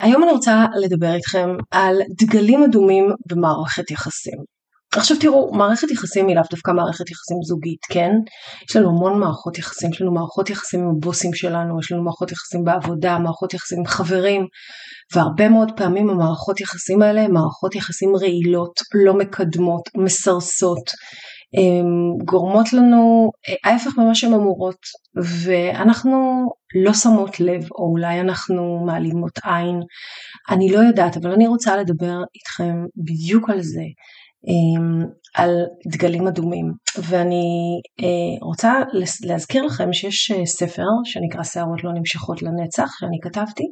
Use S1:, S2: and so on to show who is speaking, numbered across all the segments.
S1: היום אני רוצה לדבר איתכם על דגלים אדומים במערכת יחסים. עכשיו תראו, מערכת יחסים היא לאו דווקא מערכת יחסים זוגית, כן? יש לנו המון מערכות יחסים, יש לנו מערכות יחסים עם הבוסים שלנו, יש לנו מערכות יחסים בעבודה, מערכות יחסים עם חברים, והרבה מאוד פעמים המערכות יחסים האלה הן מערכות יחסים רעילות, לא מקדמות, מסרסות, גורמות לנו ההפך ממה שהן אמורות ואנחנו לא שמות לב או אולי אנחנו מעלימות עין אני לא יודעת אבל אני רוצה לדבר איתכם בדיוק על זה על דגלים אדומים. ואני רוצה להזכיר לכם שיש ספר שנקרא שערות לא נמשכות לנצח שאני כתבתי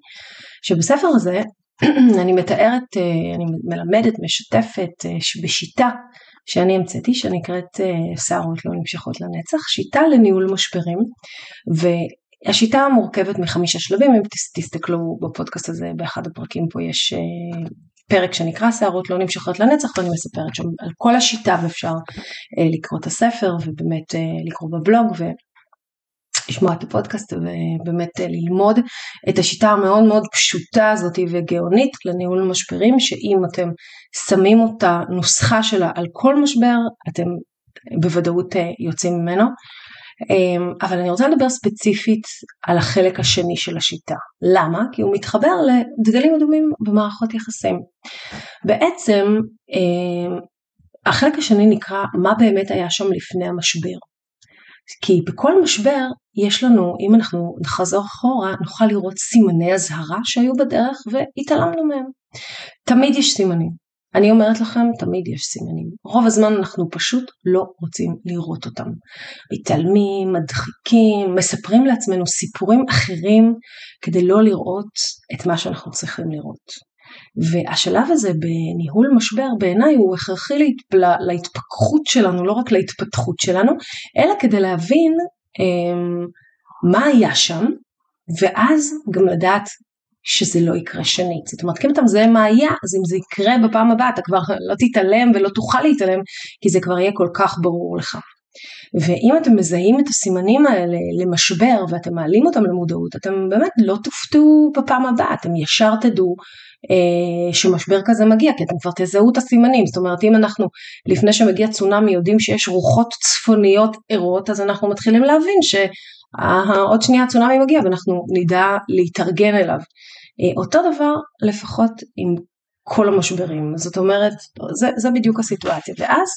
S1: שבספר הזה אני מתארת, אני מלמדת, משתפת בשיטה שאני המצאתי שנקראת אה, שערות לא נמשכות לנצח, שיטה לניהול משברים והשיטה מורכבת מחמישה שלבים, אם תסתכלו בפודקאסט הזה באחד הפרקים פה יש אה, פרק שנקרא שערות לא נמשכות לנצח ואני מספרת שם על כל השיטה ואפשר אה, לקרוא את הספר ובאמת לקרוא בבלוג לשמוע את הפודקאסט ובאמת ללמוד את השיטה המאוד מאוד פשוטה הזאת וגאונית לניהול משברים שאם אתם שמים אותה נוסחה שלה על כל משבר אתם בוודאות יוצאים ממנו אבל אני רוצה לדבר ספציפית על החלק השני של השיטה. למה? כי הוא מתחבר לדגלים אדומים במערכות יחסים. בעצם החלק השני נקרא מה באמת היה שם לפני המשבר. כי בכל משבר יש לנו, אם אנחנו נחזור אחורה, נוכל לראות סימני אזהרה שהיו בדרך והתעלמנו מהם. תמיד יש סימנים. אני אומרת לכם, תמיד יש סימנים. רוב הזמן אנחנו פשוט לא רוצים לראות אותם. מתעלמים, מדחיקים, מספרים לעצמנו סיפורים אחרים כדי לא לראות את מה שאנחנו צריכים לראות. והשלב הזה בניהול משבר בעיניי הוא הכרחי להתפכחות שלנו, לא רק להתפתחות שלנו, אלא כדי להבין um, מה היה שם, ואז גם לדעת שזה לא יקרה שנית. זאת אומרת, אם אתה מזהה מה היה, אז אם זה יקרה בפעם הבאה, אתה כבר לא תתעלם ולא תוכל להתעלם, כי זה כבר יהיה כל כך ברור לך. ואם אתם מזהים את הסימנים האלה למשבר ואתם מעלים אותם למודעות, אתם באמת לא תופתעו בפעם הבאה, אתם ישר תדעו אה, שמשבר כזה מגיע, כי אתם כבר תזהו את הסימנים, זאת אומרת אם אנחנו לפני שמגיע צונאמי יודעים שיש רוחות צפוניות ערות, אז אנחנו מתחילים להבין שעוד שנייה הצונאמי מגיע ואנחנו נדע להתארגן אליו. אה, אותו דבר לפחות עם כל המשברים, זאת אומרת זה, זה בדיוק הסיטואציה, ואז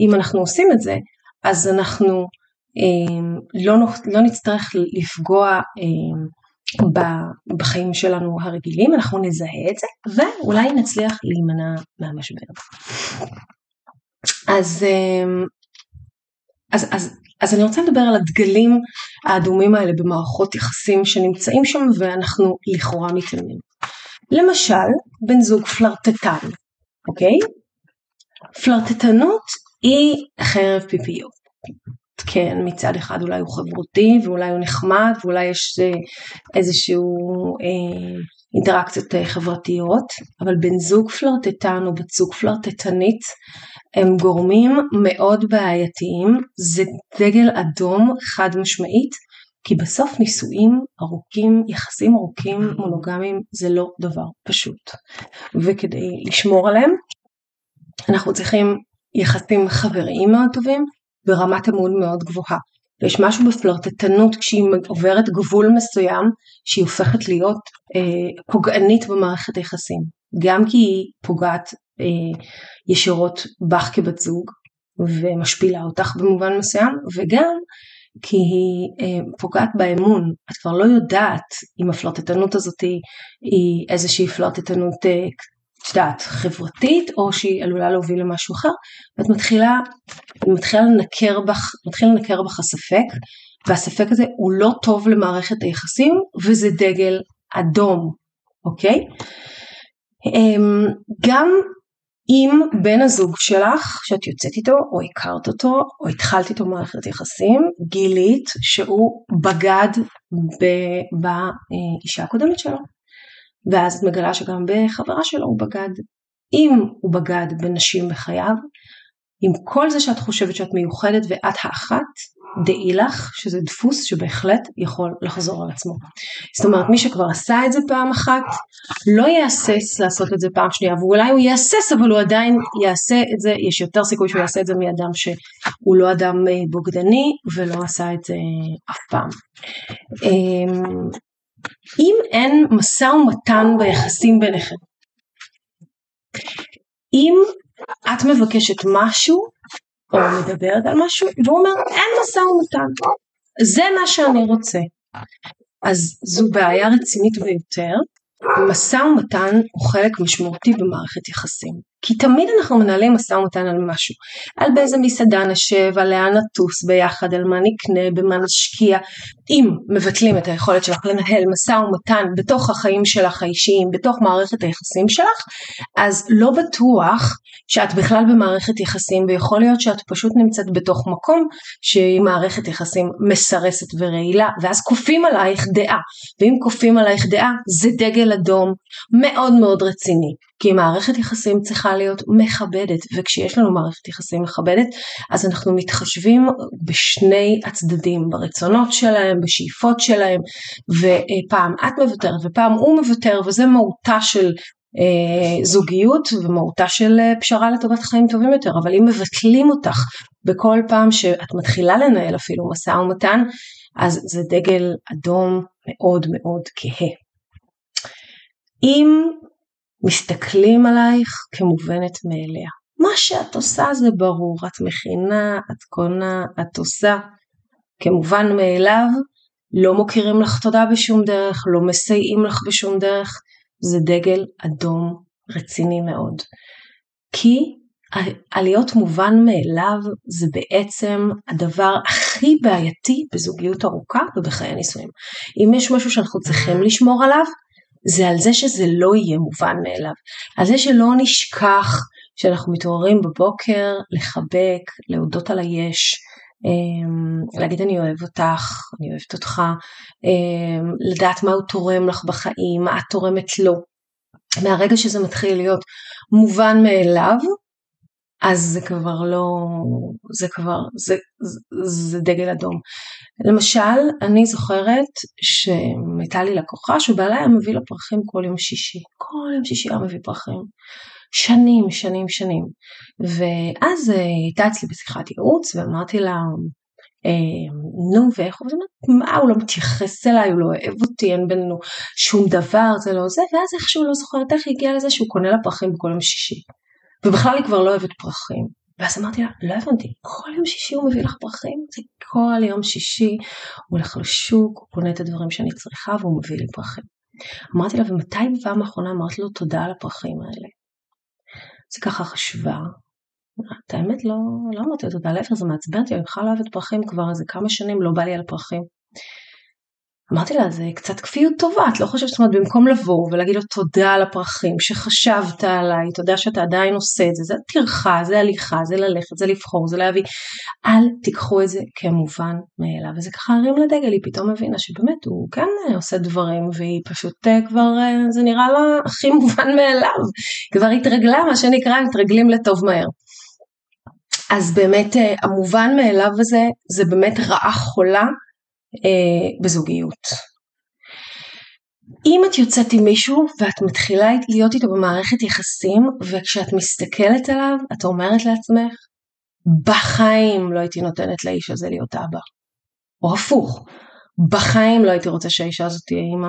S1: אם אנחנו עושים את זה, אז אנחנו אה, לא, לא נצטרך לפגוע אה, בחיים שלנו הרגילים, אנחנו נזהה את זה ואולי נצליח להימנע מהמשבר. אז, אמ, אז, אז, אז אני רוצה לדבר על הדגלים האדומים האלה במערכות יחסים שנמצאים שם ואנחנו לכאורה מתעלמים. למשל, בן זוג פלרטטן, אוקיי? פלרטטנות היא חרב פיפיות. כן, מצד אחד אולי הוא חברותי ואולי הוא נחמד ואולי יש אה, איזשהו אה, אינטראקציות אה, חברתיות, אבל בן זוג פלרטטן או בת זוג פלרטטנית הם גורמים מאוד בעייתיים, זה דגל אדום חד משמעית, כי בסוף נישואים ארוכים, יחסים ארוכים, מונוגמיים, זה לא דבר פשוט. וכדי לשמור עליהם, אנחנו צריכים יחסים חבריים מאוד טובים, ברמת אמון מאוד גבוהה. ויש משהו בפלרטטנות כשהיא עוברת גבול מסוים שהיא הופכת להיות אה, פוגענית במערכת היחסים. גם כי היא פוגעת ישירות בך כבת זוג ומשפילה אותך במובן מסוים וגם כי היא אה, פוגעת באמון, את כבר לא יודעת אם הפלרטטנות הזאת היא, איזושהי פלרטטנות אה, את יודעת, חברתית, או שהיא עלולה להוביל למשהו אחר, ואת מתחילה מתחיל לנקר בך, מתחיל לנקר בך הספק, והספק הזה הוא לא טוב למערכת היחסים, וזה דגל אדום, אוקיי? אמ, גם אם בן הזוג שלך, שאת יוצאת איתו, או הכרת אותו, או התחלת איתו מערכת יחסים, גילית שהוא בגד באישה הקודמת שלו. ואז את מגלה שגם בחברה שלו הוא בגד. אם הוא בגד בנשים בחייו, עם כל זה שאת חושבת שאת מיוחדת ואת האחת, דעי לך שזה דפוס שבהחלט יכול לחזור על עצמו. זאת אומרת מי שכבר עשה את זה פעם אחת לא יהסס לעשות את זה פעם שנייה ואולי הוא יהסס אבל הוא עדיין יעשה את זה, יש יותר סיכוי שהוא יעשה את זה מאדם שהוא לא אדם אה, בוגדני ולא עשה את זה אף פעם. אמ, אם אין משא ומתן ביחסים ביניכם, אם את מבקשת משהו או מדברת על משהו והוא אומר אין משא ומתן זה מה שאני רוצה. אז זו בעיה רצינית ביותר משא ומתן הוא חלק משמעותי במערכת יחסים כי תמיד אנחנו מנהלים משא ומתן על משהו. על באיזה מסעדה נשב, על לאן נטוס ביחד, על מה נקנה, במה נשקיע. אם מבטלים את היכולת שלך לנהל משא ומתן בתוך החיים שלך האישיים, בתוך מערכת היחסים שלך אז לא בטוח שאת בכלל במערכת יחסים ויכול להיות שאת פשוט נמצאת בתוך מקום שהיא מערכת יחסים מסרסת ורעילה ואז כופים עלייך דעה. ואם כופים עלייך דעה זה דגל אדום מאוד מאוד רציני כי מערכת יחסים צריכה להיות מכבדת וכשיש לנו מערכת יחסים מכבדת אז אנחנו מתחשבים בשני הצדדים ברצונות שלהם בשאיפות שלהם ופעם את מוותרת ופעם הוא מוותר וזה מהותה של אה, זוגיות ומהותה של אה, פשרה לטובת חיים טובים יותר אבל אם מבטלים אותך בכל פעם שאת מתחילה לנהל אפילו משא ומתן אז זה דגל אדום מאוד מאוד כהה. אם מסתכלים עלייך כמובנת מאליה. מה שאת עושה זה ברור, את מכינה, את קונה, את עושה כמובן מאליו, לא מוכירים לך תודה בשום דרך, לא מסייעים לך בשום דרך, זה דגל אדום רציני מאוד. כי על להיות מובן מאליו זה בעצם הדבר הכי בעייתי בזוגיות ארוכה ובחיי נישואים. אם יש משהו שאנחנו צריכים לשמור עליו, זה על זה שזה לא יהיה מובן מאליו. על זה שלא נשכח שאנחנו מתעוררים בבוקר לחבק, להודות על היש, אמ, להגיד אני אוהב אותך, אני אוהבת אותך, אמ, לדעת מה הוא תורם לך בחיים, מה את תורמת לו. מהרגע שזה מתחיל להיות מובן מאליו, אז זה כבר לא, זה כבר, זה, זה, זה דגל אדום. למשל, אני זוכרת שהייתה לי לקוחה שבעלה היה מביא לה פרחים כל יום שישי. כל יום שישי היה מביא פרחים. שנים, שנים, שנים. ואז היא הייתה אצלי בשיחת ייעוץ ואמרתי לה, אה, נו ואיך הוא, מה הוא לא מתייחס אליי, הוא לא אוהב אותי, אין בינינו שום דבר, זה לא זה, ואז איכשהו לא זוכרת איך היא הגיעה לזה שהוא קונה לה פרחים בכל יום שישי. ובכלל היא כבר לא אוהבת פרחים. ואז אמרתי לה, לא הבנתי, כל יום שישי הוא מביא לך פרחים? זה כל יום שישי, הוא הולך לשוק, הוא קונה את הדברים שאני צריכה והוא מביא לי פרחים. אמרתי לה, ומתי בפעם האחרונה אמרת לו תודה על הפרחים האלה? זה ככה חשבה, את האמת לא, לא אמרתי לו תודה, להפך זה מעצבן אותי, אני בכלל לא אוהבת פרחים כבר איזה כמה שנים, לא בא לי על הפרחים. אמרתי לה, זה קצת כפיות טובה, את לא חושבת, זאת אומרת, במקום לבוא ולהגיד לו תודה על הפרחים, שחשבת עליי, תודה שאתה עדיין עושה את זה, זה טרחה, זה הליכה, זה ללכת, זה לבחור, זה להביא, אל תיקחו את זה כמובן מאליו. וזה ככה הרים לדגל, היא פתאום הבינה שבאמת הוא כן עושה דברים, והיא פשוט אה, כבר, אה, זה נראה לה הכי מובן מאליו, כבר התרגלה, מה שנקרא, מתרגלים לטוב מהר. אז באמת אה, המובן מאליו הזה, זה באמת רעה חולה אה, בזוגיות. אם את יוצאת עם מישהו ואת מתחילה להיות איתו במערכת יחסים וכשאת מסתכלת עליו את אומרת לעצמך בחיים לא הייתי נותנת לאיש הזה להיות אבא. או הפוך, בחיים לא הייתי רוצה שהאישה הזאת תהיה אימא.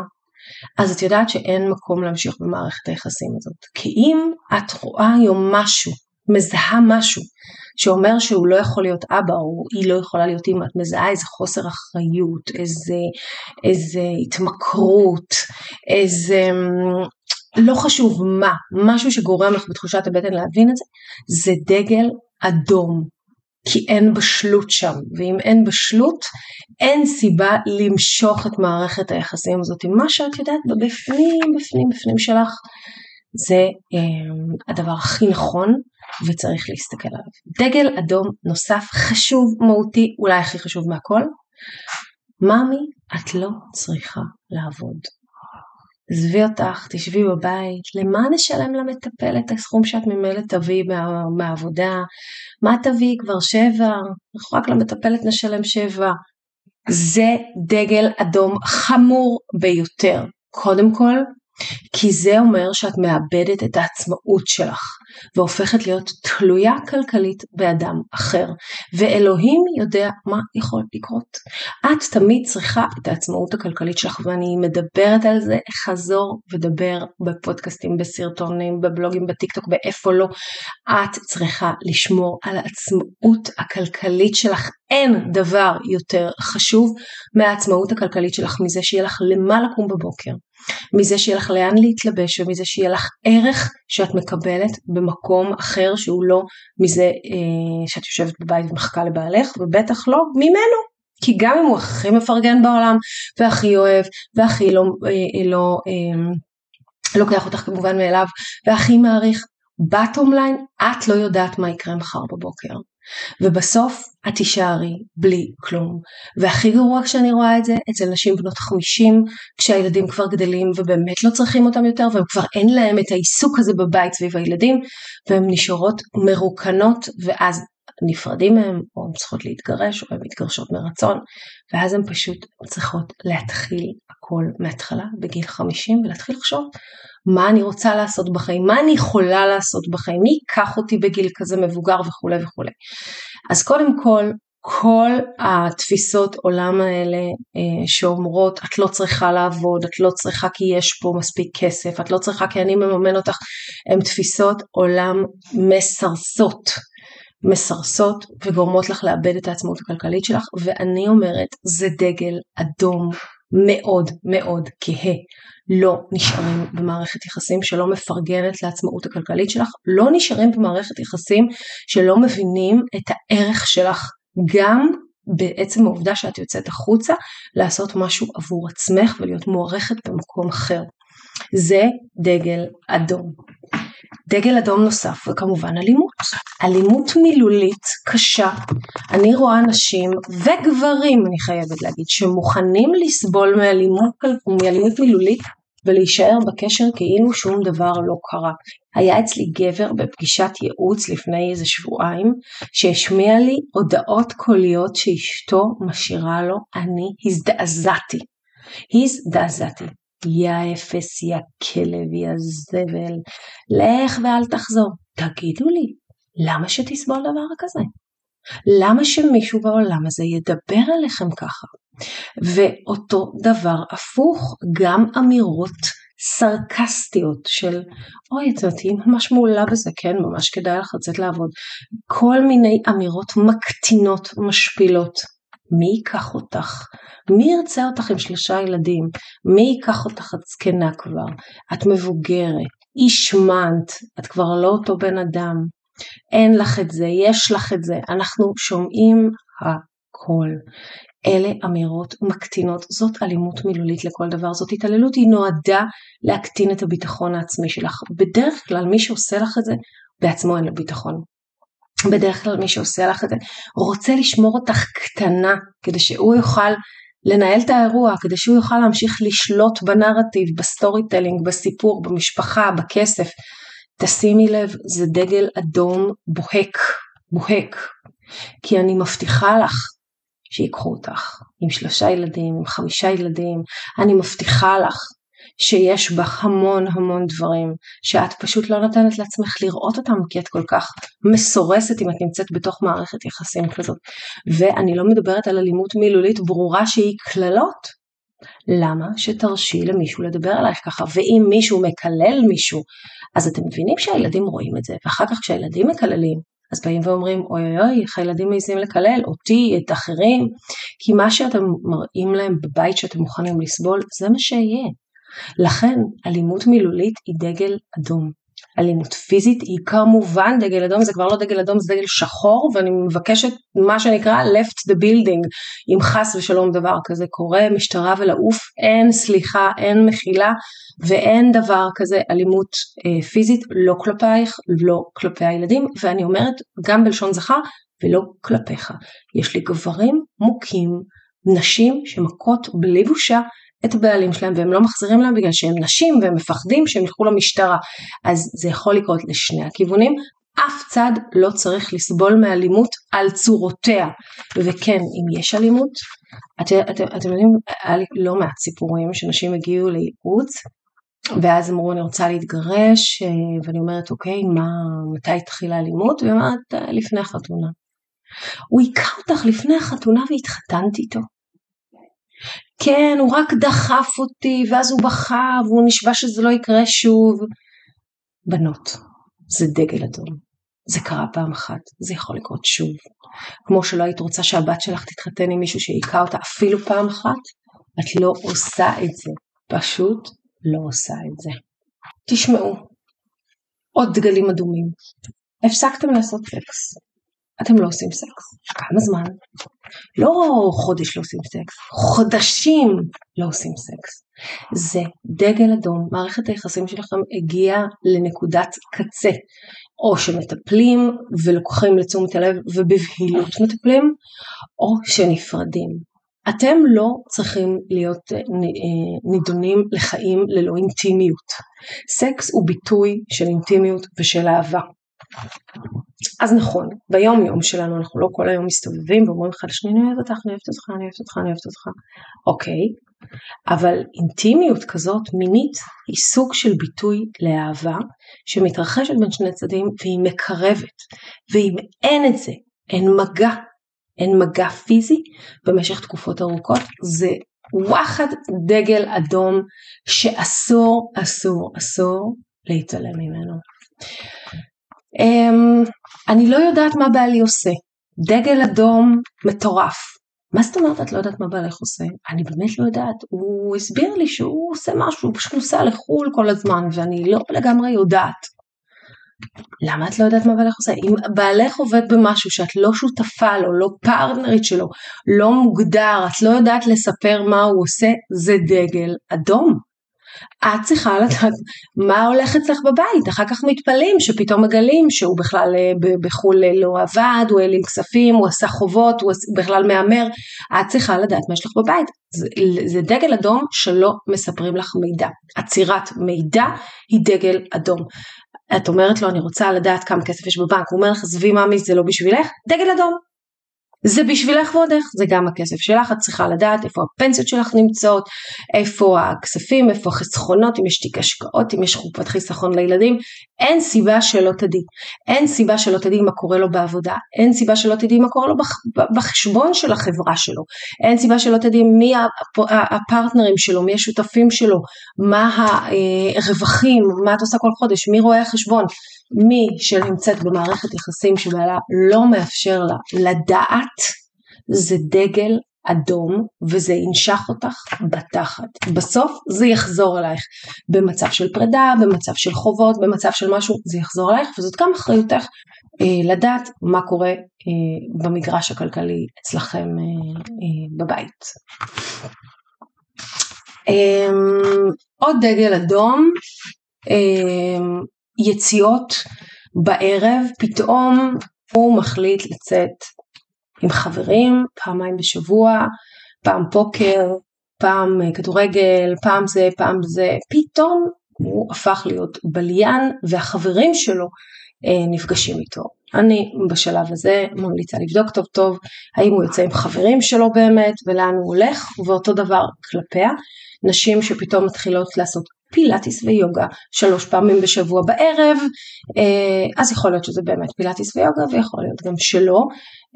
S1: אז את יודעת שאין מקום להמשיך במערכת היחסים הזאת. כי אם את רואה היום משהו, מזהה משהו שאומר שהוא לא יכול להיות אבא או היא לא יכולה להיות אימא, את מזהה איזה חוסר אחריות, איזה, איזה התמכרות, איזה לא חשוב מה, משהו שגורם לך בתחושת הבטן להבין את זה, זה דגל אדום. כי אין בשלות שם, ואם אין בשלות, אין סיבה למשוך את מערכת היחסים הזאת. מה שאת יודעת בבפנים, בפנים, בפנים שלך, זה אה, הדבר הכי נכון וצריך להסתכל עליו. דגל אדום נוסף חשוב, מהותי, אולי הכי חשוב מהכל. ממי, את לא צריכה לעבוד. עזבי אותך, תשבי בבית, למה נשלם למטפל את הסכום שאת ממילא תביאי מה, מהעבודה? מה תביאי כבר שבע? אנחנו רק למטפלת נשלם שבע. זה דגל אדום חמור ביותר. קודם כל, כי זה אומר שאת מאבדת את העצמאות שלך והופכת להיות תלויה כלכלית באדם אחר ואלוהים יודע מה יכול לקרות. את תמיד צריכה את העצמאות הכלכלית שלך ואני מדברת על זה חזור ודבר בפודקאסטים, בסרטונים, בבלוגים, בטיקטוק, באיפה לא. את צריכה לשמור על העצמאות הכלכלית שלך. אין דבר יותר חשוב מהעצמאות הכלכלית שלך מזה שיהיה לך למה לקום בבוקר. מזה שיהיה לך לאן להתלבש ומזה שיהיה לך ערך שאת מקבלת במקום אחר שהוא לא מזה אה, שאת יושבת בבית ומחכה לבעלך ובטח לא ממנו. כי גם אם הוא הכי מפרגן בעולם והכי אוהב והכי לא, אה, לא אה, לוקח אותך כמובן מאליו והכי מעריך בטום ליין את לא יודעת מה יקרה מחר בבוקר ובסוף את תישארי בלי כלום. והכי גרוע כשאני רואה את זה אצל נשים בנות 50 כשהילדים כבר גדלים ובאמת לא צריכים אותם יותר והם כבר אין להם את העיסוק הזה בבית סביב הילדים והן נשארות מרוקנות ואז נפרדים מהם או הן צריכות להתגרש או הן מתגרשות מרצון ואז הן פשוט צריכות להתחיל הכל מההתחלה בגיל 50 ולהתחיל לחשוב מה אני רוצה לעשות בחיים, מה אני יכולה לעשות בחיים, מי ייקח אותי בגיל כזה מבוגר וכולי וכולי. אז קודם כל, כל התפיסות עולם האלה אה, שאומרות את לא צריכה לעבוד, את לא צריכה כי יש פה מספיק כסף, את לא צריכה כי אני מממן אותך, הן תפיסות עולם מסרסות. מסרסות וגורמות לך לאבד את העצמאות הכלכלית שלך ואני אומרת זה דגל אדום מאוד מאוד כהה. לא נשארים במערכת יחסים שלא מפרגנת לעצמאות הכלכלית שלך, לא נשארים במערכת יחסים שלא מבינים את הערך שלך גם בעצם העובדה שאת יוצאת החוצה לעשות משהו עבור עצמך ולהיות מוערכת במקום אחר. זה דגל אדום. דגל אדום נוסף וכמובן אלימות. אלימות מילולית קשה. אני רואה נשים וגברים אני חייבת להגיד שמוכנים לסבול מאלימות, מאלימות מילולית ולהישאר בקשר כאילו שום דבר לא קרה. היה אצלי גבר בפגישת ייעוץ לפני איזה שבועיים שהשמיע לי הודעות קוליות שאשתו משאירה לו, אני הזדעזעתי. הזדעזעתי. יא אפס, יא כלב, יא זבל, לך ואל תחזור. תגידו לי, למה שתסבול דבר כזה? למה שמישהו בעולם הזה ידבר אליכם ככה? ואותו דבר הפוך, גם אמירות סרקסטיות של אוי את יודעת היא ממש מעולה בזה כן ממש כדאי לך לצאת לעבוד כל מיני אמירות מקטינות משפילות מי ייקח אותך? מי ירצה אותך עם שלושה ילדים? מי ייקח אותך את זקנה כבר? את מבוגרת, השמנת, את כבר לא אותו בן אדם. אין לך את זה, יש לך את זה, אנחנו שומעים הכל. אלה אמירות מקטינות, זאת אלימות מילולית לכל דבר, זאת התעללות, היא נועדה להקטין את הביטחון העצמי שלך. בדרך כלל מי שעושה לך את זה, בעצמו אין לו ביטחון. בדרך כלל מי שעושה לך את זה רוצה לשמור אותך קטנה כדי שהוא יוכל לנהל את האירוע, כדי שהוא יוכל להמשיך לשלוט בנרטיב, ב storytelling, בסיפור, במשפחה, בכסף. תשימי לב, זה דגל אדום בוהק, בוהק. כי אני מבטיחה לך שיקחו אותך עם שלושה ילדים, עם חמישה ילדים, אני מבטיחה לך שיש פה המון המון דברים שאת פשוט לא נותנת לעצמך לראות אותם כי את כל כך מסורסת אם את נמצאת בתוך מערכת יחסים כזאת. ואני לא מדברת על אלימות מילולית ברורה שהיא קללות. למה שתרשי למישהו לדבר עלייך ככה ואם מישהו מקלל מישהו אז אתם מבינים שהילדים רואים את זה ואחר כך כשהילדים מקללים אז באים ואומרים אוי אוי אוי איך הילדים מעזים לקלל אותי את אחרים כי מה שאתם מראים להם בבית שאתם מוכנים לסבול זה מה שיהיה לכן אלימות מילולית היא דגל אדום. אלימות פיזית היא כמובן דגל אדום, זה כבר לא דגל אדום, זה דגל שחור, ואני מבקשת מה שנקרא left the building, אם חס ושלום דבר כזה קורה, משטרה ולעוף, אין סליחה, אין מחילה, ואין דבר כזה אלימות אה, פיזית, לא כלפייך, לא כלפי הילדים, ואני אומרת גם בלשון זכר, ולא כלפיך. יש לי גברים מוכים, נשים שמכות בלי בושה, את הבעלים שלהם והם לא מחזירים להם בגלל שהם נשים והם מפחדים שהם ילכו למשטרה. אז זה יכול לקרות לשני הכיוונים. אף צד לא צריך לסבול מאלימות על צורותיה. וכן, אם יש אלימות, אתם, את, אתם יודעים, היה לי לא מעט סיפורים שנשים הגיעו לייעוץ ואז אמרו אני רוצה להתגרש ואני אומרת אוקיי מה מתי התחילה האלימות והיא אומרת לפני החתונה. הוא היכה אותך לפני החתונה והתחתנת איתו. כן, הוא רק דחף אותי, ואז הוא בכה, והוא נשבע שזה לא יקרה שוב. בנות, זה דגל אדום. זה קרה פעם אחת, זה יכול לקרות שוב. כמו שלא היית רוצה שהבת שלך תתחתן עם מישהו שהיכה אותה אפילו פעם אחת, את לא עושה את זה. פשוט לא עושה את זה. תשמעו, עוד דגלים אדומים. הפסקתם לעשות סקס. אתם לא עושים סקס. כמה זמן? לא חודש לא עושים סקס, חודשים לא עושים סקס. זה דגל אדום, מערכת היחסים שלכם הגיעה לנקודת קצה. או שמטפלים ולוקחים לתשומת הלב ובבהילות מטפלים, או שנפרדים. אתם לא צריכים להיות אה, אה, נידונים לחיים ללא אינטימיות. סקס הוא ביטוי של אינטימיות ושל אהבה. אז נכון, ביום יום שלנו אנחנו לא כל היום מסתובבים ואומרים אחד לשני אני אוהבת אותך, אני אוהבת אותך, אני אוהבת אותך, אני אוהבת אותך, אוקיי, אבל אינטימיות כזאת מינית היא סוג של ביטוי לאהבה שמתרחשת בין שני צדדים והיא מקרבת, ואם אין את זה, אין מגע, אין מגע פיזי במשך תקופות ארוכות, זה וואחד דגל אדום שאסור, אסור, אסור להתעלם ממנו. Um, אני לא יודעת מה בעלי עושה. דגל אדום מטורף. מה זאת אומרת את לא יודעת מה בעלך עושה? אני באמת לא יודעת. הוא הסביר לי שהוא עושה משהו, הוא פשוט נוסע לחו"ל כל הזמן, ואני לא לגמרי יודעת. למה את לא יודעת מה בעלך עושה? אם בעלך עובד במשהו שאת לא שותפה לו, לא פרטנרית שלו, לא מוגדר, את לא יודעת לספר מה הוא עושה, זה דגל אדום. את צריכה לדעת מה הולך אצלך בבית, אחר כך מתפלאים שפתאום מגלים שהוא בכלל אה, בחו"ל אה, לא עבד, הוא העלים כספים, הוא עשה חובות, הוא בכלל מהמר, את צריכה לדעת מה יש לך בבית, זה, זה דגל אדום שלא מספרים לך מידע, עצירת מידע היא דגל אדום. את אומרת לו אני רוצה לדעת כמה כסף יש בבנק, הוא אומר לך עזבי מאמי זה לא בשבילך, דגל אדום. זה בשבילך ועוד איך, זה גם הכסף שלך, את צריכה לדעת איפה הפנסיות שלך נמצאות, איפה הכספים, איפה החסכונות, אם יש תיק השקעות, אם יש חופת חיסכון לילדים, אין סיבה שלא תדעי, אין סיבה שלא תדעי מה קורה לו בעבודה, אין סיבה שלא תדעי מה קורה לו בחשבון של החברה שלו, אין סיבה שלא תדעי מי הפרטנרים שלו, מי השותפים שלו, מה הרווחים, מה את עושה כל חודש, מי רואה החשבון, מי שנמצאת במערכת יחסים שבעלה לא מאפשר לה לדעת זה דגל אדום וזה ינשך אותך בתחת. בסוף זה יחזור אלייך במצב של פרידה, במצב של חובות, במצב של משהו, זה יחזור אלייך וזאת גם אחריותך אה, לדעת מה קורה אה, במגרש הכלכלי אצלכם אה, אה, בבית. אה, עוד דגל אדום אה, יציאות בערב, פתאום הוא מחליט לצאת עם חברים פעמיים בשבוע, פעם פוקר, פעם אה, כדורגל, פעם זה, פעם זה, פתאום הוא הפך להיות בליין והחברים שלו אה, נפגשים איתו. אני בשלב הזה ממליצה לבדוק טוב טוב האם הוא יוצא עם חברים שלו באמת ולאן הוא הולך ואותו דבר כלפיה. נשים שפתאום מתחילות לעשות פילאטיס ויוגה שלוש פעמים בשבוע בערב, אה, אז יכול להיות שזה באמת פילאטיס ויוגה ויכול להיות גם שלא.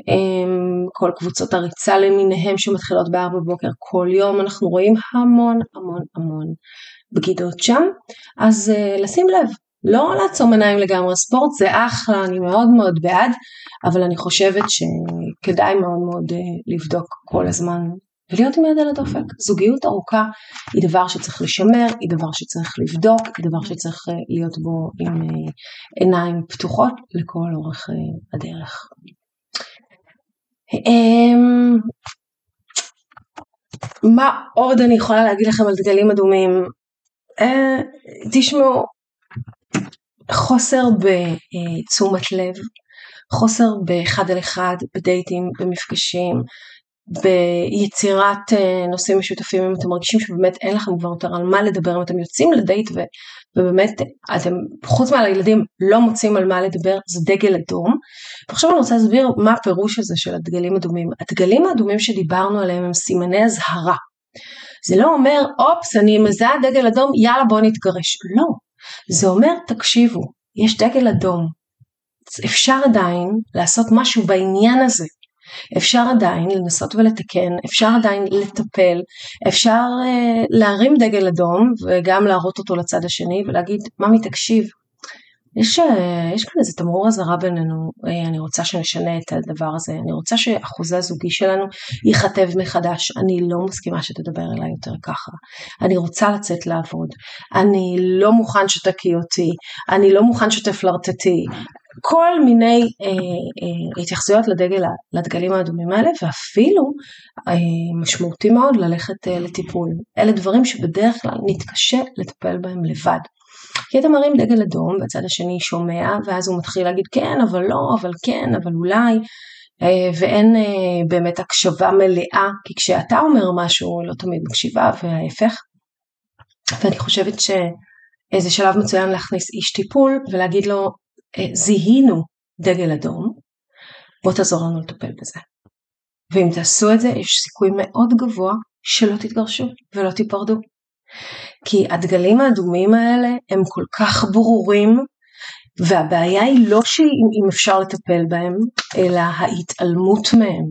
S1: אה, כל קבוצות הריצה למיניהם שמתחילות בארבע בבוקר כל יום, אנחנו רואים המון המון המון בגידות שם, אז אה, לשים לב, לא לעצום עיניים לגמרי, ספורט זה אחלה, אני מאוד מאוד בעד, אבל אני חושבת שכדאי מאוד מאוד לבדוק כל הזמן ולהיות עם יד על הדופק. זוגיות ארוכה היא דבר שצריך לשמר, היא דבר שצריך לבדוק, היא דבר שצריך אה, להיות בו עם אה, עיניים פתוחות לכל אורך אה, הדרך. אמ, מה עוד אני יכולה להגיד לכם על דגלים אדומים? תשמעו, חוסר בתשומת לב, חוסר באחד על אחד, בדייטים, במפגשים, ביצירת אה, נושאים משותפים אם אתם מרגישים שבאמת אין לכם כבר יותר על מה לדבר אם אתם יוצאים לדייט ו, ובאמת אתם חוץ מעל הילדים לא מוצאים על מה לדבר זה דגל אדום. ועכשיו אני רוצה להסביר מה הפירוש הזה של הדגלים אדומים. הדגלים האדומים שדיברנו עליהם הם סימני אזהרה. זה לא אומר אופס אני מזהה דגל אדום יאללה בוא נתגרש. לא. זה אומר תקשיבו יש דגל אדום. אפשר עדיין לעשות משהו בעניין הזה. אפשר עדיין לנסות ולתקן, אפשר עדיין לטפל, אפשר uh, להרים דגל אדום וגם להראות אותו לצד השני ולהגיד, ממי תקשיב, יש, אה, יש כאן איזה תמרור אזהרה בינינו, אה, אני רוצה שנשנה את הדבר הזה, אני רוצה שאחוזי הזוגי שלנו ייכתב מחדש, אני לא מסכימה שתדבר אליי יותר ככה, אני רוצה לצאת לעבוד, אני לא מוכן שתקיא אותי, אני לא מוכן שתפלרטטי, כל מיני אה, אה, התייחסויות לדגל, לדגלים האדומים האלה ואפילו אה, משמעותי מאוד ללכת אה, לטיפול. אלה דברים שבדרך כלל נתקשה לטפל בהם לבד. כי אתה מרים דגל אדום והצד השני שומע ואז הוא מתחיל להגיד כן אבל לא אבל כן אבל אולי אה, ואין אה, באמת הקשבה מלאה כי כשאתה אומר משהו לא תמיד מקשיבה וההפך ואני חושבת שזה שלב מצוין להכניס איש טיפול ולהגיד לו זיהינו דגל אדום בוא תעזור לנו לטפל בזה ואם תעשו את זה יש סיכוי מאוד גבוה שלא תתגרשו ולא תיפרדו כי הדגלים האדומים האלה הם כל כך ברורים והבעיה היא לא שאם אפשר לטפל בהם, אלא ההתעלמות מהם.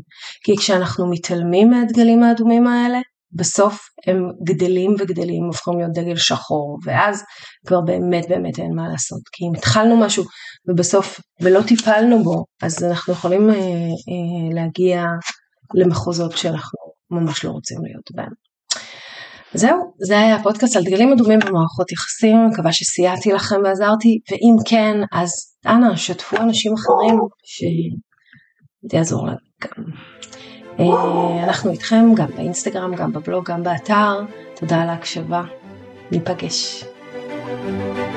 S1: כי כשאנחנו מתעלמים מהדגלים האדומים האלה, בסוף הם גדלים וגדלים, הופכים להיות דגל שחור, ואז כבר באמת באמת אין מה לעשות. כי אם התחלנו משהו ובסוף ולא טיפלנו בו, אז אנחנו יכולים אה, אה, להגיע למחוזות שאנחנו ממש לא רוצים להיות בהם. זהו, זה היה הפודקאסט על דגלים אדומים במערכות יחסים, מקווה שסייעתי לכם ועזרתי, ואם כן, אז אנא, שתפו אנשים אחרים שזה יעזור להם גם. אה, אנחנו איתכם גם באינסטגרם, גם בבלוג, גם באתר. תודה על ההקשבה. ניפגש. thank you